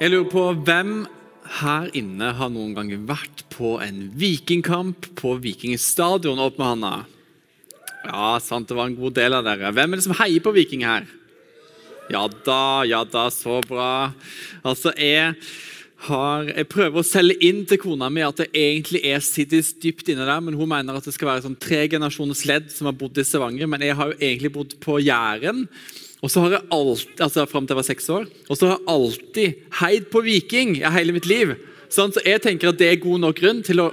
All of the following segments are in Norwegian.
Jeg lurer på hvem her inne har noen gang vært på en vikingkamp på Vikingstadion? Opp med handa. Ja, sant, det var en god del av dere. Hvem er det som heier på Viking her? Ja da, ja da, så bra. Altså, jeg, har, jeg prøver å selge inn til kona mi at det egentlig er Siddis dypt inne der, men hun mener at det skal være sånn tre generasjoners ledd som har bodd i Stavanger. Men jeg har jo egentlig bodd på Jæren. Og så har jeg alltid, altså Fram til jeg var seks år. Og så har jeg alltid heid på Viking i hele mitt liv. Sånn, så jeg tenker at det er god nok grunn til å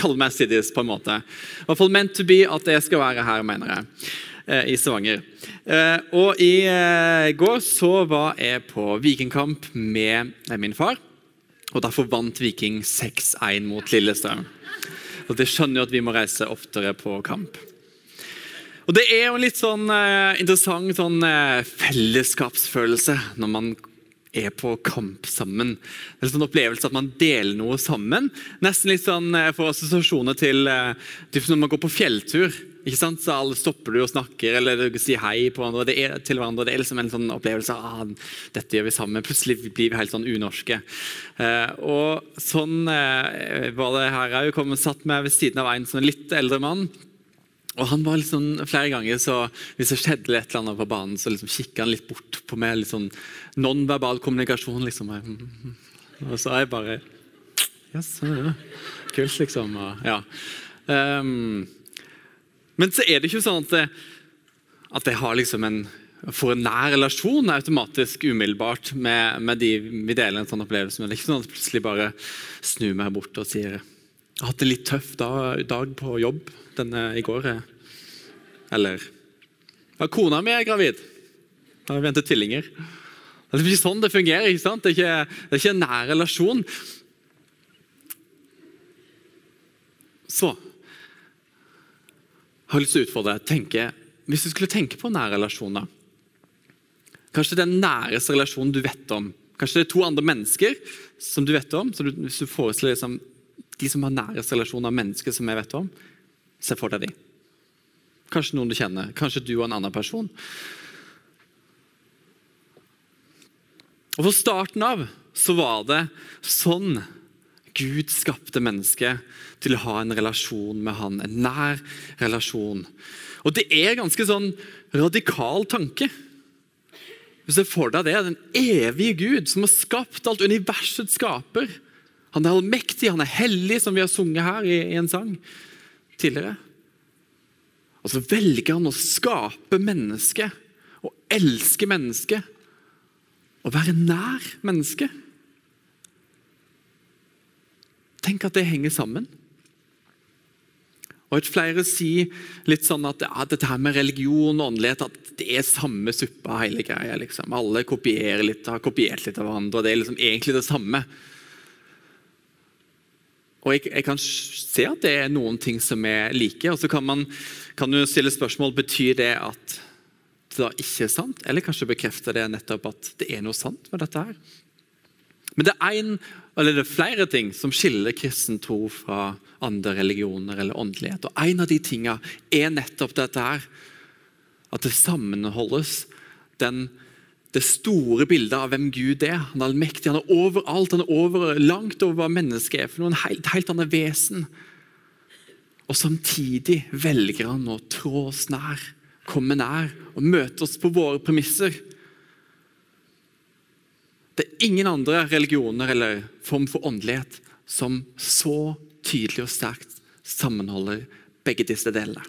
kalle meg Siddis. på en måte. I hvert fall meant to be at jeg skal være her, mener jeg. Eh, I Stavanger. Eh, og i eh, går så var jeg på vikingkamp med min far. Og derfor vant Viking 6-1 mot Lillestrøm. Og Det skjønner jo at vi må reise oftere på kamp. Og Det er jo en litt sånn eh, interessant sånn, eh, fellesskapsfølelse når man er på kamp sammen. Det er en sånn opplevelse at man deler noe sammen. Nesten litt sånn eh, for assosiasjoner til, til når man går på fjelltur. Ikke sant? Så alle stopper du og snakker eller du sier hei på hverandre, det er, til hverandre. Det er liksom en sånn opplevelse av ah, dette gjør vi sammen. Plutselig blir vi helt sånn unorske. Eh, og Sånn eh, var det her òg. Kom og satt meg ved siden av en sånn litt eldre mann. Og han var liksom, Flere ganger så hvis det skjedde et eller annet på banen, så liksom kikka han litt bort på meg. sånn Nonverbal kommunikasjon. liksom. Og så er jeg bare Yes, ja. Kult, liksom. Og, ja. Um, men så er det ikke sånn at, at jeg har liksom en får en nær relasjon automatisk umiddelbart med, med de vi deler en sånn opplevelse med. Det er ikke sånn at jeg plutselig bare snur meg bort og sier jeg har hatt en litt tøff dag, dag på jobb denne i går. Eller ja, Kona mi er gravid. Da har vi ventet tvillinger. Det er ikke sånn det fungerer. ikke sant? Det er ikke, det er ikke en nær relasjon. Så jeg har lyst til å utfordre deg. Tenke, hvis du skulle tenke på nære relasjoner Kanskje den næreste relasjonen du vet om. Kanskje det er to andre mennesker som du vet om. så du, Hvis du forestiller liksom, de som har nærest relasjon av mennesker som jeg vet om, se for deg de. Kanskje noen du kjenner. Kanskje du og en annen person. Og For starten av så var det sånn Gud skapte mennesket til å ha en relasjon med han, en nær relasjon. Og Det er ganske sånn radikal tanke. Hvis du får deg det, Den evige Gud som har skapt alt universets skaper. Han er allmektig, han er hellig, som vi har sunget her i, i en sang tidligere. Og så velger han å skape mennesket og elske mennesket og være nær mennesket. Tenk at det henger sammen. Og at Flere sier litt sånn at ja, dette her med religion og åndelighet at det er samme suppa, hele greia. Liksom. Alle kopierer litt, har kopiert litt av hverandre, og det er liksom egentlig det samme. Og jeg, jeg, kan se at det er noen ting som er like. og Så kan man kan du stille spørsmål betyr det at det da ikke er sant, eller kanskje bekrefter det nettopp at det er noe sant med dette. her. Men det er, en, det er flere ting som skiller kristen tro fra andre religioner eller åndelighet. Og En av de tingene er nettopp dette her. At det sammenholdes den, det store bildet av hvem Gud er. Han er allmektig, han er overalt, han er over, langt over hva mennesket er. for noen En helt, helt annet vesen. Og samtidig velger han å trå oss nær, komme nær og møte oss på våre premisser. Det er ingen andre religioner eller form for åndelighet som så tydelig og sterkt sammenholder begge disse delene.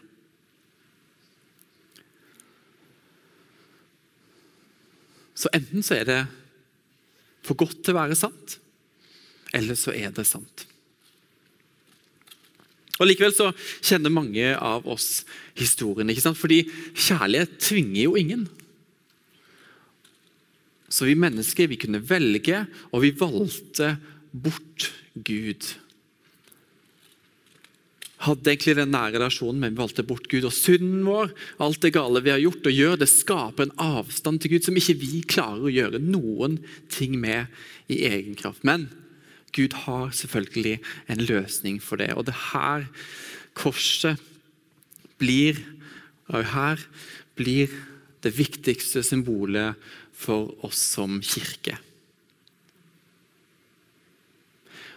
Så enten så er det for godt til å være sant, eller så er det sant. Og Likevel så kjenner mange av oss historien. ikke sant? Fordi kjærlighet tvinger jo ingen. Så vi mennesker vi kunne velge, og vi valgte bort Gud. Hadde egentlig den nære relasjonen, men vi valgte bort Gud. Og synden vår, alt det gale vi har gjort og gjør, det skaper en avstand til Gud som ikke vi klarer å gjøre noen ting med i egen kraft. Men Gud har selvfølgelig en løsning for det. Og det her korset blir, og her blir det viktigste symbolet for oss som kirke.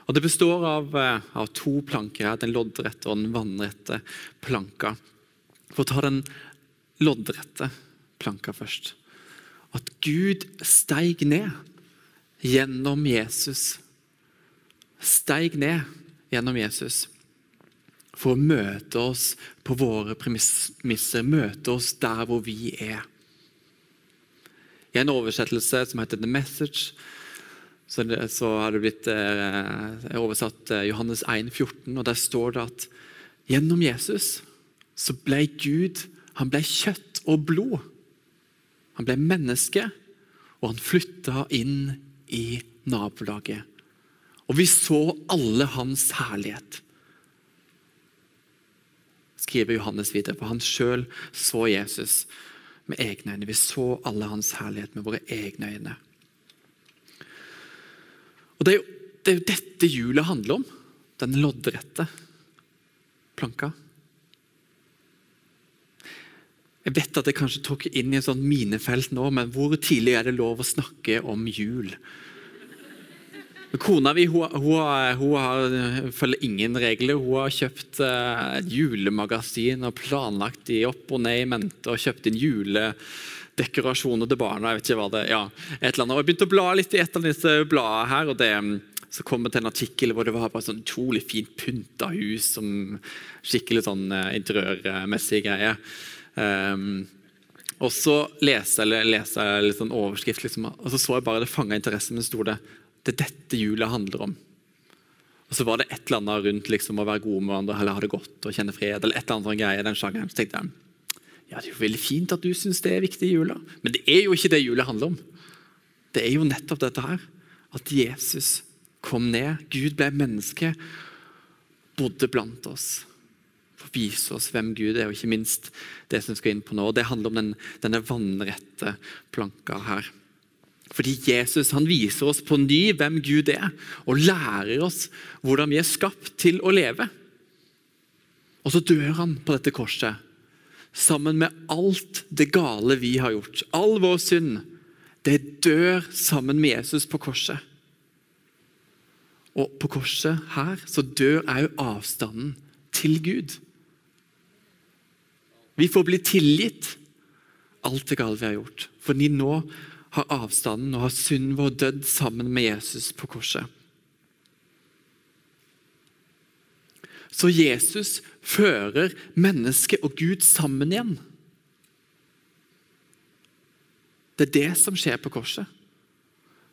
Og Det består av, eh, av to planker, her, den loddrette og den vannrette planka. For å ta den loddrette planka først. At Gud steig ned gjennom Jesus. Steig ned gjennom Jesus for å møte oss på våre premisser, møte oss der hvor vi er. I en oversettelse som heter The Message, så, så har det blitt eh, oversatt eh, Johannes 1, 14, og der står det at gjennom Jesus så ble Gud han ble kjøtt og blod. Han ble menneske, og han flytta inn i nabolaget. Og vi så alle hans herlighet. Skriver Johannes videre, for han sjøl så Jesus med egne øyne. Vi så alle hans herlighet med våre egne øyne. Og Det er jo, det er jo dette julet handler om. Den loddrette planka. Jeg vet at jeg kanskje tok inn i et sånn minefelt nå, men hvor tidlig er det lov å snakke om jul? Kona mi hun, hun, hun hun følger ingen regler. Hun har kjøpt uh, julemagasin og planlagt de opp og ned i mente og kjøpt inn juledekorasjoner til barna. jeg vet ikke hva det ja, et eller annet. Og Jeg begynte å bla litt i et av disse bladene her, og det, så kom jeg til en artikkel hvor det var bare sånn utrolig fint pynta hus. som Skikkelig sånn uh, interiørmessig greie. Um, og så leser jeg, leste jeg litt sånn overskrift, liksom, og så så jeg bare det fanga interessen. Men sto det det er dette jula handler om. Og Så var det et eller annet rundt liksom, å være gode med hverandre eller ha det godt og kjenne fred. eller et eller annet sånn greie den sjangeren. Så tenkte jeg ja, det er jo veldig fint at du syns det er viktig i jula, men det er jo ikke det jula handler om. Det er jo nettopp dette her. At Jesus kom ned, Gud ble menneske, bodde blant oss. For å vise oss hvem Gud er, og ikke minst det som skal inn på nå. Det handler om den, denne vannrette planka her. Fordi Jesus han viser oss på ny hvem Gud er, og lærer oss hvordan vi er skapt til å leve. Og så dør han på dette korset, sammen med alt det gale vi har gjort. All vår synd. Det dør sammen med Jesus på korset. Og på korset her så dør òg avstanden til Gud. Vi får bli tilgitt alt det gale vi har gjort. Fordi nå har avstanden og har synden vår dødd sammen med Jesus på korset. Så Jesus fører mennesket og Gud sammen igjen. Det er det som skjer på korset.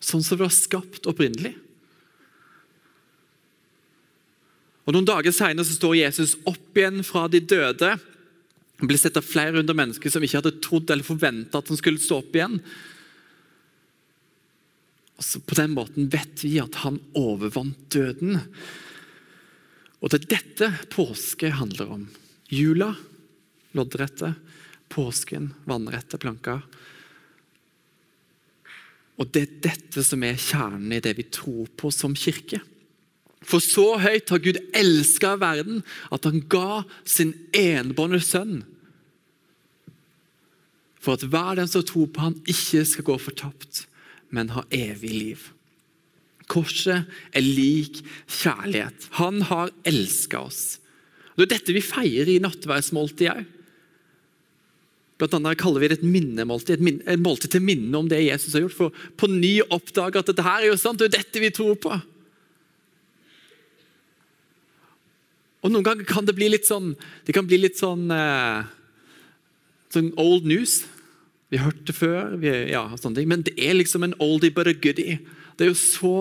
Sånn som det var skapt opprinnelig. Og Noen dager senere står Jesus opp igjen fra de døde. Han ble sett av flere hundre mennesker som ikke hadde trodd eller forventa at han skulle stå opp igjen. Altså, på den måten vet vi at han overvant døden. Og det er dette påske handler om. Jula, loddrette. Påsken, vannrette planker. Og det er dette som er kjernen i det vi tror på som kirke. For så høyt har Gud elska verden at han ga sin enbårne sønn. For at hver den som tror på han ikke skal gå fortapt, men ha evig liv. Korset er lik kjærlighet. Han har elska oss. Det er dette vi feirer i nattverdsmåltidet òg. Blant annet kaller vi det et minnemåltid, et, minne, et måltid til minne om det Jesus har gjort. For på ny å oppdage at dette her er jo sant, det er dette vi tror på. Og Noen ganger kan det bli litt sånn det kan bli litt sånn, eh, sånn old news. Vi har hørt det før, vi, ja, sånne ting. men det er liksom en oldie but a goodie. Det er jo så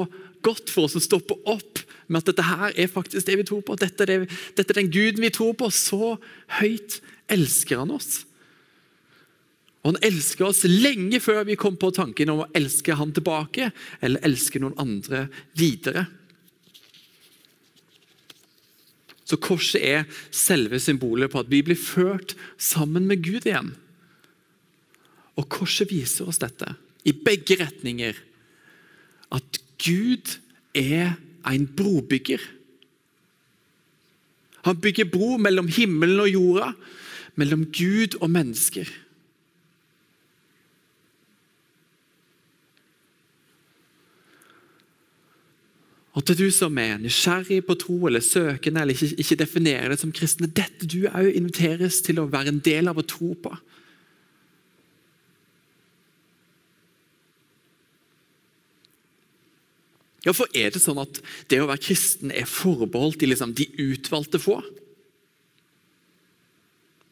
godt for oss å stoppe opp med at dette her er faktisk det vi tror på. Dette er, det, dette er den Guden vi tror på. Så høyt elsker han oss. Og Han elsker oss lenge før vi kom på tanken om å elske han tilbake eller elske noen andre videre. Så Korset er selve symbolet på at vi blir ført sammen med Gud igjen. Og Korset viser oss dette i begge retninger. At Gud er en brobygger. Han bygger bro mellom himmelen og jorda, mellom Gud og mennesker. Og til du som er nysgjerrig på tro eller søkende eller ikke, ikke definerer det som kristne, dette du òg inviteres til å være en del av å tro på. Ja, for Er det sånn at det å være kristen er forbeholdt de, liksom, de utvalgte få?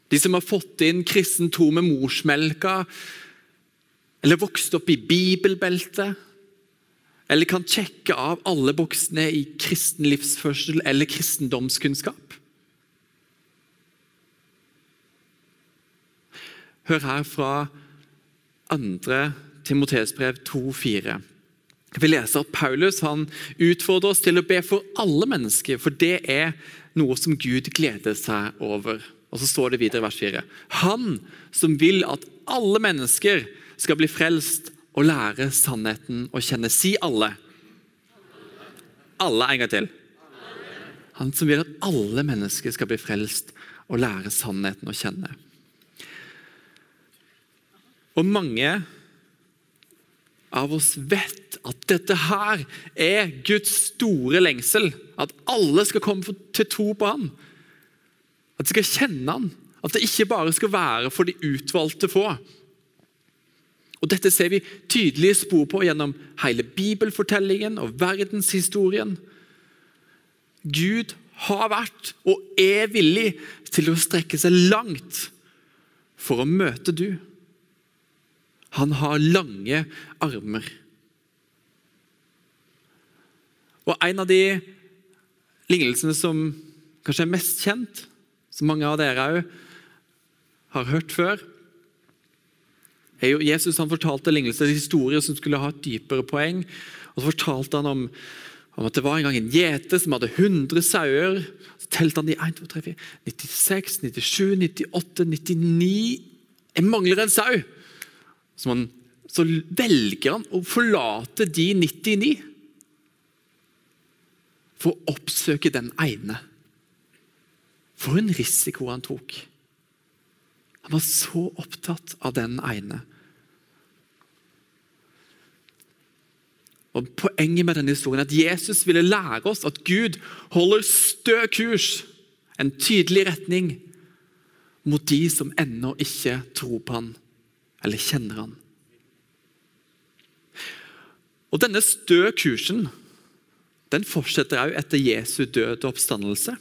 De som har fått inn kristen tro med morsmelka, eller vokst opp i bibelbeltet? eller kan sjekke av alle boksene i kristen livsførsel eller kristendomskunnskap. Hør her fra 2. Timoteus brev 2,4. Vi leser at Paulus utfordrer oss til å be for alle mennesker, for det er noe som Gud gleder seg over. Og så står det videre i vers 4. Han som vil at alle mennesker skal bli frelst og lære sannheten å kjenne. Si alle. Alle en gang til. Han som vil at alle mennesker skal bli frelst og lære sannheten å kjenne. Og mange av oss vet at dette her er Guds store lengsel. At alle skal komme til tro på ham. At de skal kjenne ham. At det ikke bare skal være for de utvalgte få. Og Dette ser vi tydelige spor på gjennom hele bibelfortellingen og verdenshistorien. Gud har vært og er villig til å strekke seg langt for å møte du. Han har lange armer. Og En av de lignelsene som kanskje er mest kjent, som mange av dere òg har hørt før, er jo Jesus han fortalte lignelser, en historie som skulle ha et dypere poeng. og Så fortalte han om, om at det var en gang en gjeter som hadde 100 sauer. Så telte han de 1, 2, 3, 4, 96, 97, 98, 99 Jeg mangler en sau! Så, man, så velger han å forlate de 99 for å oppsøke den ene. For en risiko han tok. Han var så opptatt av den ene. Og Poenget med denne historien er at Jesus ville lære oss at Gud holder stø kurs, en tydelig retning, mot de som ennå ikke tror på han eller kjenner han. Og Denne stø kursen den fortsetter også etter Jesu død og oppstandelse.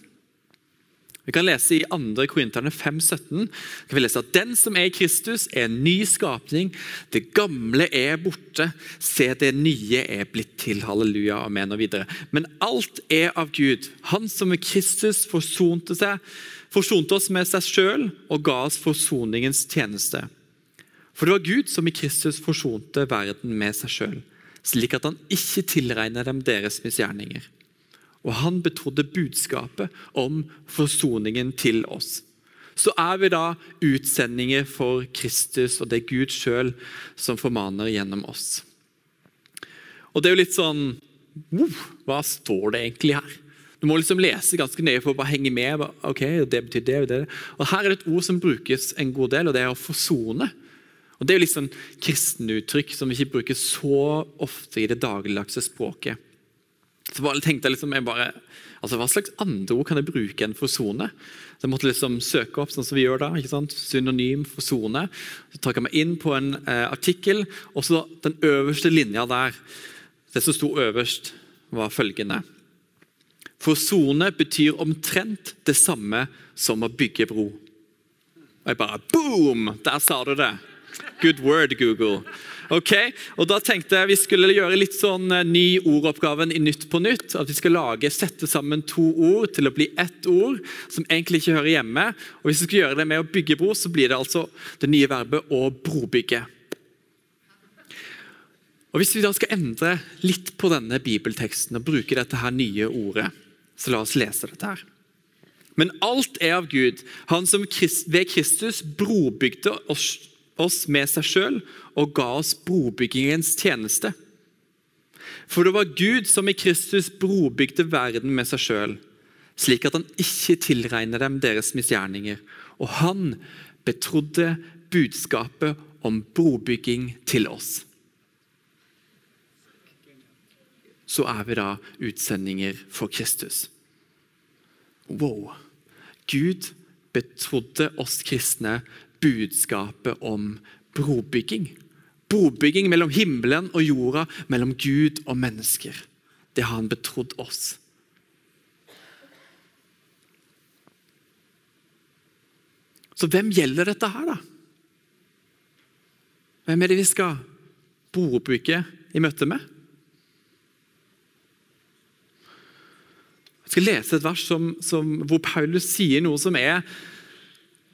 Vi kan lese i 2. Korinterne 5,17 kan at den som er i Kristus, er en ny skapning. Det gamle er borte. Se, det nye er blitt til. Halleluja, amen og videre. Men alt er av Gud. Han som med Kristus forsonte, seg, forsonte oss med seg sjøl og ga oss forsoningens tjeneste. For det var Gud som i Kristus forsonte verden med seg sjøl, slik at han ikke tilregner dem deres misgjerninger og han betrodde budskapet om forsoningen til oss. Så er vi da utsendinger for Kristus, og det Gud sjøl som formaner gjennom oss. Og det er jo litt sånn Hva står det egentlig her? Du må liksom lese ganske nøye for å bare henge med. ok, det betyr det det. Og Her er det et ord som brukes en god del, og det er å forsone. Og Det er jo litt sånn kristenuttrykk som vi ikke bruker så ofte i det dagligdagse språket. Så bare tenkte jeg liksom, jeg bare, altså Hva slags andre ord kan jeg bruke enn forsone? Så jeg måtte liksom søke opp sånn som vi gjør da, ikke sant? synonym forsone. Så trakk jeg meg inn på en eh, artikkel, og så den øverste linja der, det som sto øverst, var følgende. Forsone betyr omtrent det samme som å bygge bro. Og jeg bare Boom! Der sa du det! Good word, Google. Ok, og Da tenkte jeg vi skulle gjøre litt sånn eh, ny ordoppgaven i Nytt på nytt. At vi skal lage, sette sammen to ord til å bli ett ord som egentlig ikke hører hjemme. Og Hvis vi skal gjøre det med å bygge bro, så blir det altså det nye verbet å brobygge. Og Hvis vi da skal endre litt på denne bibelteksten og bruke dette her nye ordet, så la oss lese dette her. Men alt er av Gud, han som ved Kristus brobygde oss oss med seg sjøl og ga oss brobyggingens tjeneste. For det var Gud som i Kristus brobygde verden med seg sjøl, slik at han ikke tilregner dem deres misgjerninger. Og han betrodde budskapet om brobygging til oss. så er vi da utsendinger for Kristus. Wow! Gud betrodde oss kristne budskapet om brobygging. Brobygging mellom himmelen og jorda, mellom Gud og mennesker. Det har han betrodd oss. Så hvem gjelder dette her, da? Hvem er det vi skal brobygge i møte med? Jeg skal lese et vers som, som, hvor Paulus sier noe som er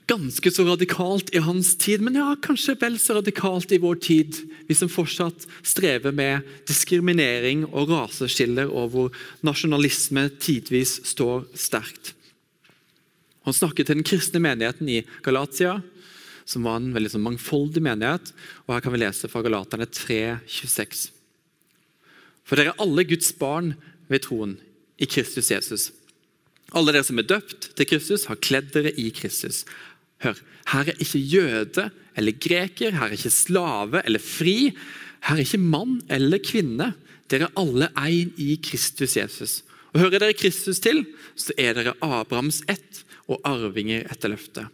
ganske så radikalt i hans tid, men ja, kanskje vel så radikalt i vår tid, vi som fortsatt strever med diskriminering og raseskiller, og hvor nasjonalisme tidvis står sterkt. Han snakket til den kristne menigheten i Galatia, som var en veldig sånn mangfoldig menighet. og Her kan vi lese fra Galaterne 3, 26. For dere er alle Guds barn ved troen i Kristus Jesus. Alle dere som er døpt til Kristus, har kledd dere i Kristus. Hør, her er ikke jøde eller greker, her er ikke slave eller fri. Her er ikke mann eller kvinne. Dere er alle én i Kristus Jesus. Og Hører dere Kristus til, så er dere Abrahams ett og arvinger etter løftet.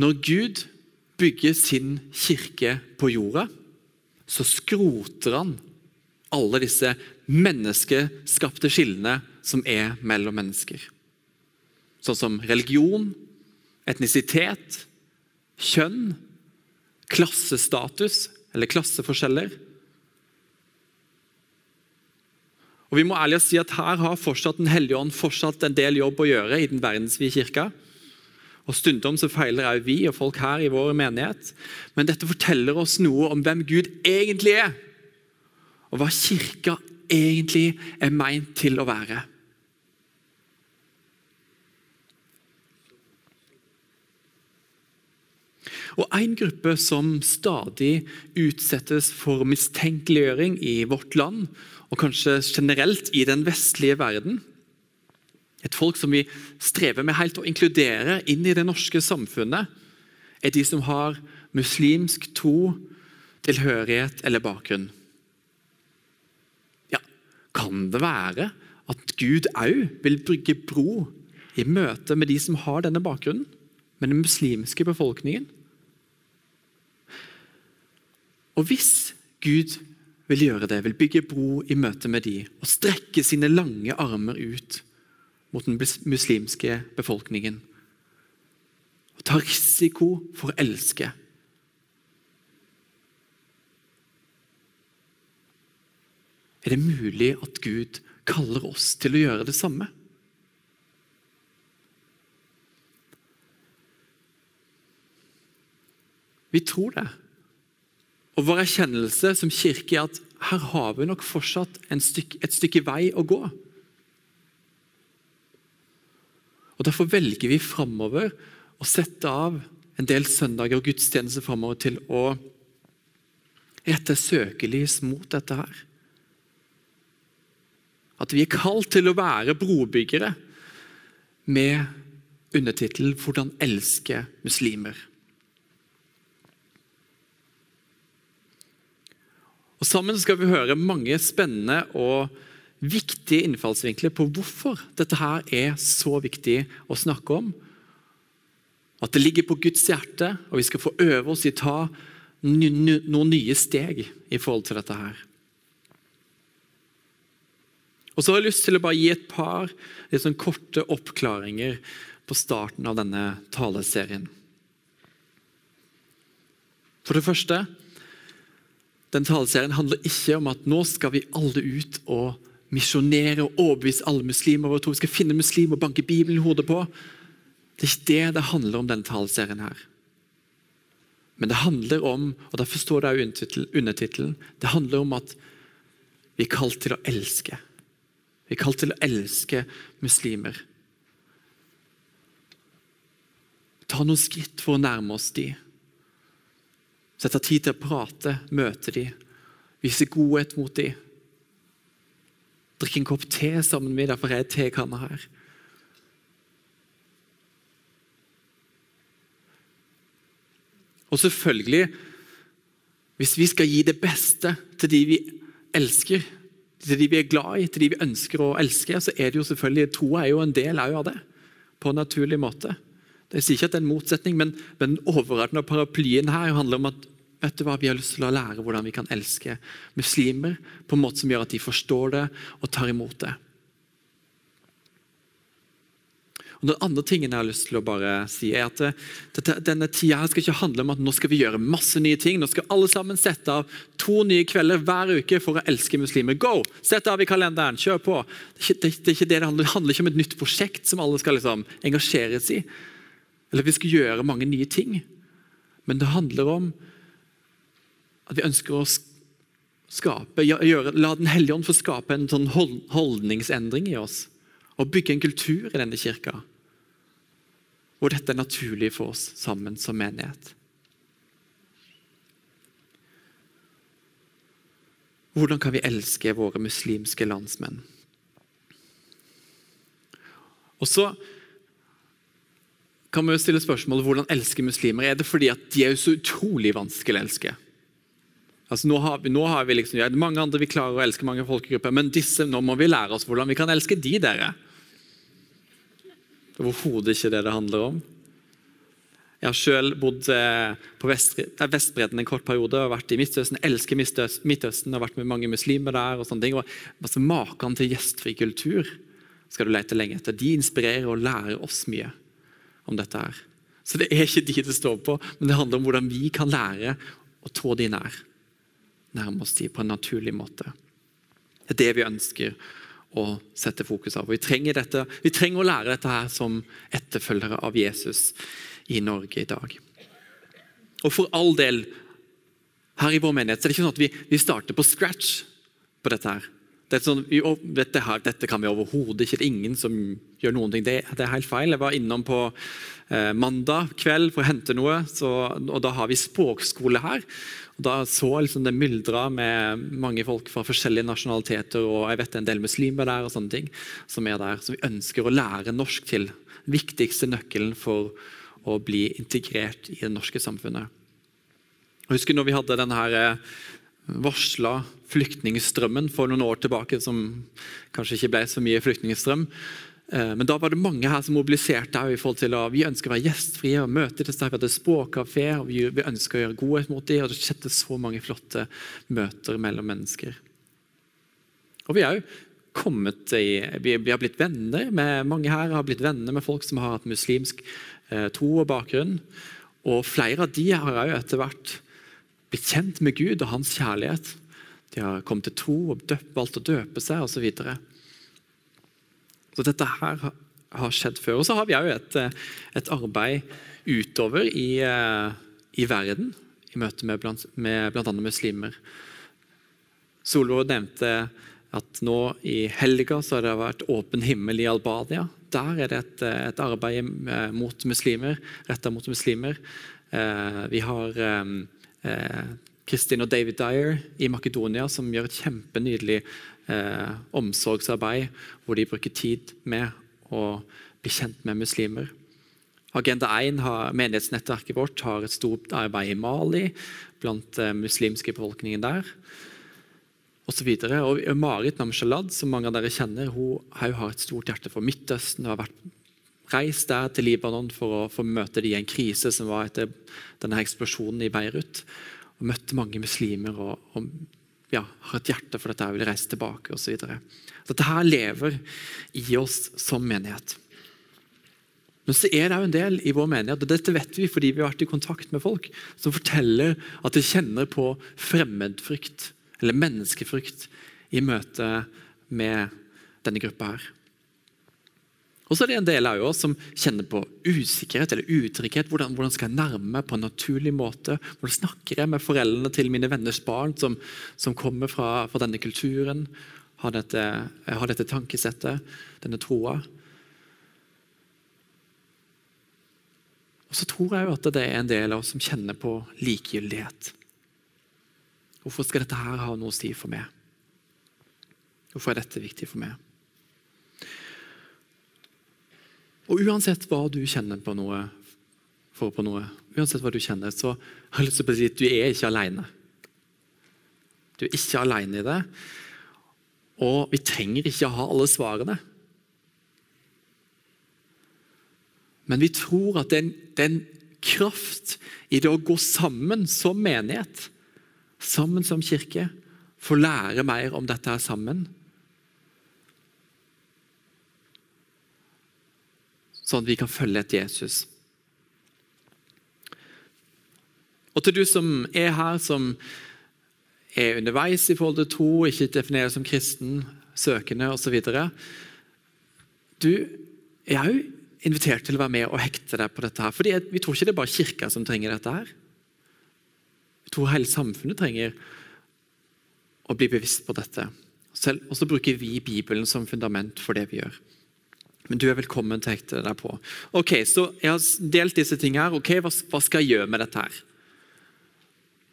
Når Gud bygger sin kirke på jorda, så skroter han alle disse menneskeskapte skillene som er mellom mennesker. Sånn som religion, etnisitet, kjønn, klassestatus eller klasseforskjeller. Og Vi må ærlig si at her har fortsatt Den hellige ånd fortsatt en del jobb å gjøre i den verdensvide kirka. Og Stundom så feiler også vi og folk her i vår menighet. Men dette forteller oss noe om hvem Gud egentlig er, og hva kirka egentlig er meint til å være. Og En gruppe som stadig utsettes for mistenkeliggjøring i vårt land, og kanskje generelt i den vestlige verden, et folk som vi strever med helt å inkludere inn i det norske samfunnet, er de som har muslimsk tro, tilhørighet eller bakgrunn. Kan det være at Gud òg vil bygge bro i møte med de som har denne bakgrunnen, med den muslimske befolkningen? Og hvis Gud vil gjøre det, vil bygge bro i møte med de, og strekke sine lange armer ut mot den muslimske befolkningen. Og ta risiko for å elske. Er det mulig at Gud kaller oss til å gjøre det samme? Vi tror det. Og Vår erkjennelse som kirke er at her har vi nok fortsatt stykke, et stykke vei å gå. Og Derfor velger vi framover å sette av en del søndager og gudstjenester framover til å rette søkelys mot dette her. At vi er kalt til å være brobyggere med undertittel 'Hvordan elske muslimer'. Og Sammen skal vi høre mange spennende og viktige innfallsvinkler på hvorfor dette her er så viktig å snakke om. At det ligger på Guds hjerte, og vi skal få øve oss i å ta noen nye steg i forhold til dette her. Og så har jeg lyst til å bare gi et par litt sånn korte oppklaringer på starten av denne taleserien. For det første, den taleserien handler ikke om at nå skal vi alle ut og misjonere og overbevise alle muslimer. Og vi skal finne muslimer og banke Bibelen i hodet på. Det er ikke det det handler om denne taleserien. her. Men det handler om, og derfor står det i undertittelen, det handler om at vi er kalt til å elske. Vi er kalt til å elske muslimer. Ta noen skritt for å nærme oss de. Sette tid til å prate, møte de, vise godhet mot de drikke en kopp te sammen med er jeg tekanna her. Og selvfølgelig Hvis vi skal gi det beste til de vi elsker, til de vi er glad i, til de vi ønsker å elske, så er det jo selvfølgelig troa er jo en del av det. På en naturlig måte. Jeg sier ikke at det er en motsetning, men, den overordna paraplyen her handler om at vet du hva, vi har lyst til å lære hvordan vi kan elske muslimer på en måte som gjør at de forstår det og tar imot det. Og Den andre tingen jeg har lyst til å bare si er at dette, Denne tida skal ikke handle om at nå skal vi gjøre masse nye ting. Nå skal alle sammen sette av to nye kvelder hver uke for å elske muslimer. Go! Sett av i kalenderen, kjør på! Det, er ikke, det, er ikke det, det, handler, det handler ikke om et nytt prosjekt som alle skal liksom engasjeres i. Eller vi skal gjøre mange nye ting. Men det handler om at vi ønsker å skape, gjøre, la Den hellige ånd få skape en sånn holdningsendring i oss. Og bygge en kultur i denne kirka hvor dette er naturlig for oss sammen som menighet. Hvordan kan vi elske våre muslimske landsmenn? Og så kan vi jo stille spørsmålet hvordan elske muslimer. Er det fordi at de er så utrolig vanskelig å elske? Altså, nå har vi, nå har vi liksom, ja, mange andre vi klarer å elske mange folkegrupper, men disse, nå må vi lære oss hvordan vi kan elske de, dere. Det er overhodet ikke det det handler om. Jeg har selv bodd eh, på Vestbredden en kort periode og vært i Midtøsten. elsker Midtøsten og vært med mange muslimer der. og sånne ting. Og altså, Maken til gjestfri kultur skal du lete lenge etter. De inspirerer og lærer oss mye om dette. her. Så det er ikke de det står på, men det handler om hvordan vi kan lære å trå de nær nærme oss dem på en naturlig måte. Det er det vi ønsker å sette fokus av. Vi trenger, dette, vi trenger å lære dette her som etterfølgere av Jesus i Norge i dag. Og for all del, her i vår menighet så er det ikke sånn at vi, vi starter på scratch på dette. her. Det sånn, vi, dette, her, dette, kan vi overhodet ikke. Det er ingen som gjør noen ting. Det, det er helt feil. Jeg var innom på eh, mandag kveld for å hente noe, så, og da har vi språkskole her. Da så liksom det myldra med mange folk fra forskjellige nasjonaliteter, og jeg vet en del muslimer der, og sånne ting, som er der, som vi ønsker å lære norsk til. Den viktigste nøkkelen for å bli integrert i det norske samfunnet. Jeg husker når vi hadde denne eh, varsla flyktningstrømmen for noen år tilbake, som kanskje ikke ble så mye flyktningstrøm. Eh, men da var det mange her som mobiliserte i forhold til at vi ønsker å være gjestfrie og møte disse. Vi hadde språkkafé, og vi, ønsker å gjøre godhet mot dem. Og det skjedde så mange flotte møter mellom mennesker. Og vi er kommet i, vi, vi, har blitt venner med mange her, har blitt venner med folk som har hatt muslimsk eh, tro og bakgrunn. Og flere av de har jo etter hvert blitt kjent med Gud og hans kjærlighet. De har kommet til tro og døpt, valgt å døpe seg osv. Så så dette her har skjedd før. Og så har vi òg et, et, arbeid utover i, eh, i, verden, i møte med, blant, med bl.a. muslimer. Solvor nevnte at nå i helga så har det vært åpen himmel i Albania. Der er det et, et arbeid eh, mot muslimer, retta mot muslimer. Eh, vi har Kristin og David Dyer i Makedonia som gjør et kjempenydelig eh, omsorgsarbeid hvor de bruker tid med å bli kjent med muslimer. Agenda 1, har, menighetsnettverket vårt, har et stort arbeid i Mali blant eh, muslimske befolkningen der. Og, så videre. og Marit Namshalad, som mange av dere kjenner, hun har et stort hjerte for Midtøsten. og har vært reist der til Libanon for å få møte de i en krise som var etter denne eksplosjonen i Beirut. Og møtte mange muslimer og, og ja, har et hjerte for dette vil reise tilbake osv. Dette her lever i oss som menighet. Men så er det jo en del i vår menighet, og dette vet vi fordi vi har vært i kontakt med folk som forteller at de kjenner på fremmedfrykt eller menneskefrykt i møte med denne gruppa her. Og så er det en del av oss som kjenner på usikkerhet eller utrygghet. Hvordan, hvordan, skal jeg nærme meg på en naturlig måte? Hvordan snakker jeg med foreldrene til mine venners barn som, som kommer fra, fra, denne kulturen? Har dette, har dette tankesettet, denne troa? Og så tror jeg jo at det er en del av oss som kjenner på likegyldighet. Hvorfor skal dette her ha noe å si for meg? Hvorfor er dette viktig for meg? Og uansett hva du kjenner på noe, for på noe, uansett hva du kjenner, så har jeg lyst til å si at du er ikke alene. Du er ikke alene i det. Og vi trenger ikke ha alle svarene. Men vi tror at det er en kraft i det å gå sammen som menighet, sammen som kirke, få lære mer om dette her sammen. Sånn at vi kan følge etter Jesus. Og til du som er her, som er underveis i forhold til tro, ikke definerer som kristen, søkende osv. Du er òg invitert til å være med og hekte deg på dette. her. Fordi Vi tror ikke det er bare kirka som trenger dette. her. Vi tror hele samfunnet trenger å bli bevisst på dette. Og så bruker vi Bibelen som fundament for det vi gjør. Men du er velkommen til å hekte deg på. Ok, så Jeg har delt disse tingene her. Ok, hva, hva skal jeg gjøre med dette? her?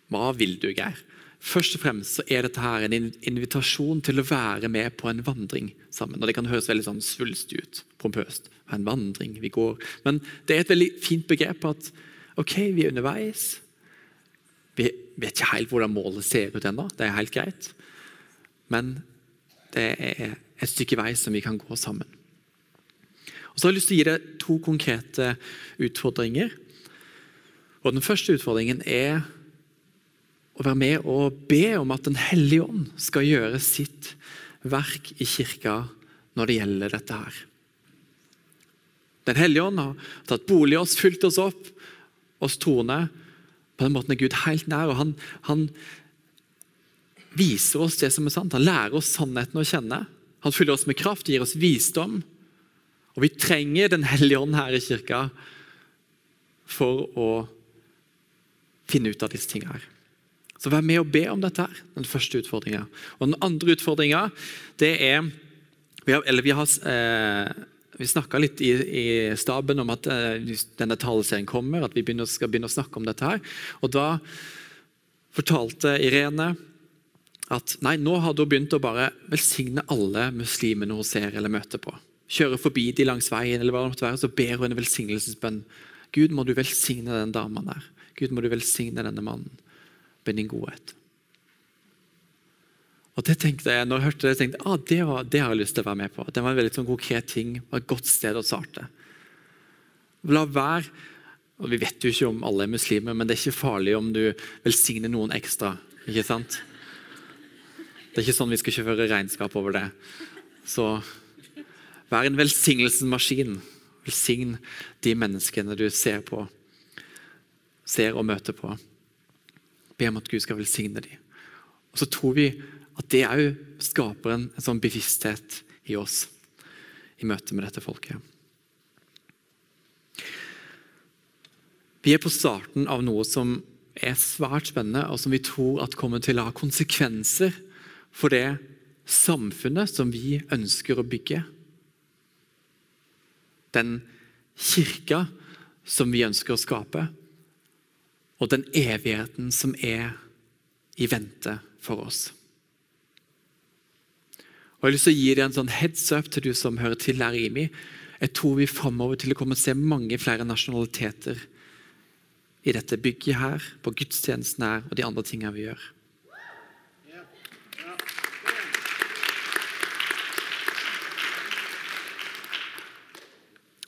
Hva vil du, Geir? Først og fremst så er dette her en invitasjon til å være med på en vandring sammen. Og Det kan høres veldig sånn svulstig ut, pompøst. En vandring, vi går. Men det er et veldig fint begrep at ok, vi er underveis. Vi vet ikke helt hvordan målet ser ut ennå, det er helt greit. Men det er et stykke vei som vi kan gå sammen. Og så har jeg lyst til å gi deg to konkrete utfordringer. Og Den første utfordringen er å være med og be om at Den hellige ånd skal gjøre sitt verk i kirka når det gjelder dette her. Den hellige ånd har tatt bolig i oss, fylt oss opp, oss troende. På den måten er Gud helt nær, og han, han viser oss det som er sant. Han lærer oss sannheten å kjenne. Han fyller oss med kraft, gir oss visdom. Og vi trenger Den hellige ånd her i kirka for å finne ut av disse tingene. her. Så vær med og be om dette. her, den første utfordringa. Den andre utfordringa, er vi har, vi har eh, snakka litt i, i, staben om at eh, denne taleserien kommer, at vi begynner, skal begynne å snakke om dette. her. Og Da fortalte Irene at nei, nå hadde hun begynt å bare velsigne alle muslimene hun ser eller møter på. Kjøre forbi de langs veien, eller hva det måtte være, så ber hun en velsignelsesbønn. Gud, må du velsigne den dama der. Gud, må du velsigne denne mannen med din godhet. Og det tenkte jeg, når jeg hørte det, tenkte jeg ah, det, var, det har jeg lyst til å være med på. Det var en veldig sånn konkret ting, var et godt sted å starte. La være, og Vi vet jo ikke om alle er muslimer, men det er ikke farlig om du velsigner noen ekstra. ikke sant? Det er ikke sånn vi skal kjøre regnskap over det. Så vær en velsignelsesmaskin. Velsign de menneskene du ser på, ser og møter på. Be om at Gud skal velsigne dem. Og så tror vi at det òg skaper en, en, sånn bevissthet i oss i møte med dette folket. Vi er på starten av noe som er svært spennende, og som vi tror at kommer til å ha konsekvenser for det samfunnet som vi ønsker å bygge. Den kirka som vi ønsker å skape, og den evigheten som er i vente for oss. Og Jeg har lyst til å gi deg en sånn heads up til du som hører til her i meg. Jeg tror vi framover til å komme og se mange flere nasjonaliteter i dette bygget her, på gudstjenesten her og de andre tingene vi gjør.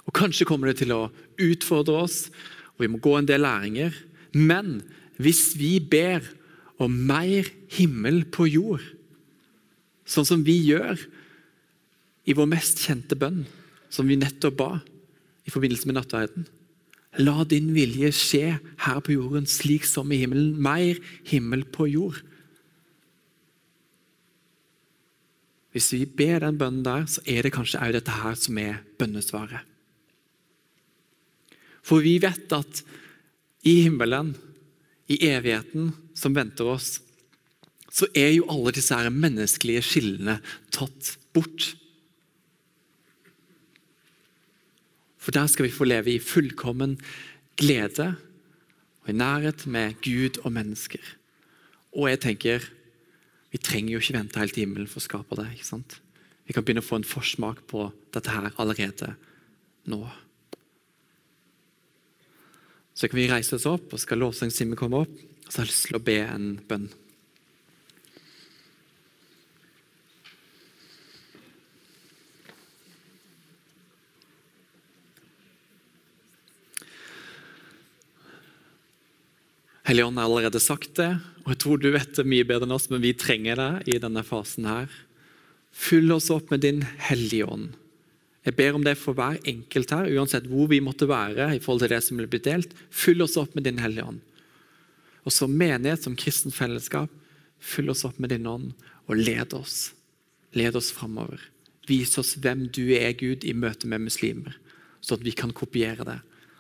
Og Kanskje kommer det til å utfordre oss, og vi må gå en del læringer. Men hvis vi ber om mer himmel på jord Sånn som vi gjør i vår mest kjente bønn, som vi nettopp ba i forbindelse med nattverden. La din vilje skje her på jorden slik som i himmelen. Mer himmel på jord. Hvis vi ber den bønnen der, så er det kanskje òg dette her som er bønnesvaret. For vi vet at i himmelen, i evigheten som venter oss, så er jo alle disse her menneskelige skillene tatt bort. For der skal vi få leve i fullkommen glede og i nærhet med Gud og mennesker. Og jeg tenker, vi trenger jo ikke vente helt til himmelen for å skape det. ikke sant? Vi kan begynne å få en forsmak på dette her allerede nå. Så kan vi reise oss opp, og skal lovsangstimen komme opp, og så har jeg lyst til å be en bønn. Hellige har allerede sagt det, og jeg tror du vet det mye bedre enn oss, men vi trenger det i denne fasen her. Fyll oss opp med din Hellige Ånd. Jeg ber om det for hver enkelt her, uansett hvor vi måtte være. i forhold til det som blir delt. Fyll oss opp med din Hellige Ånd. Og som menighet, som kristent fellesskap, fyll oss opp med din ånd og led oss. Led oss framover. Vis oss hvem du er, Gud, i møte med muslimer, sånn at vi kan kopiere det.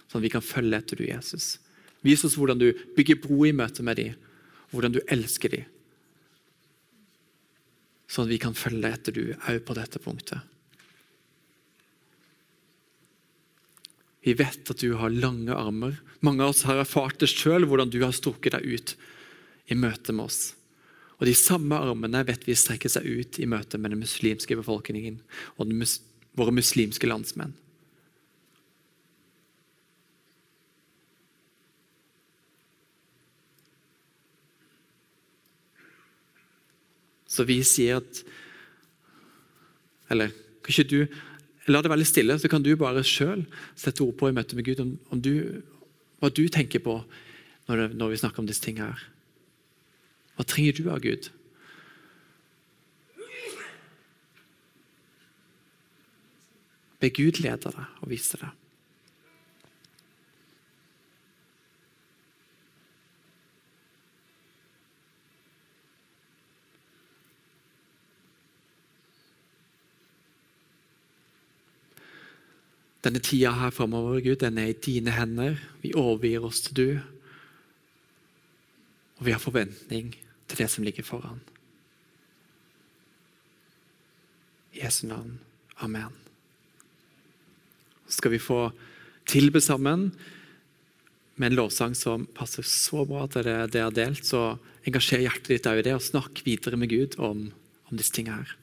Sånn at vi kan følge etter du, Jesus. Vis oss hvordan du bygger bro i møte med dem, hvordan du elsker dem. Sånn at vi kan følge etter du òg på dette punktet. Vi vet at du har lange armer. Mange av oss har erfart det sjøl, hvordan du har strukket deg ut i møte med oss. Og De samme armene vet vi strekker seg ut i møte med den muslimske befolkningen og mus våre muslimske landsmenn. Så vi sier at Eller kan ikke du La det være stille, så kan du bare sjøl sette ord på i møte med Gud om, om du, hva du tenker på når, det, når vi snakker om disse tingene her. Hva trenger du av Gud? Be Gud lede deg og vise deg. Denne tida her framover, Gud, den er i dine hender. Vi overgir oss til du. Og vi har forventning til det som ligger foran. I Jesu navn. Amen. Så skal vi få tilbe sammen med en lovsang som passer så bra til det det er delt. Så engasjer hjertet ditt i det, og snakk videre med Gud om, om disse tingene her.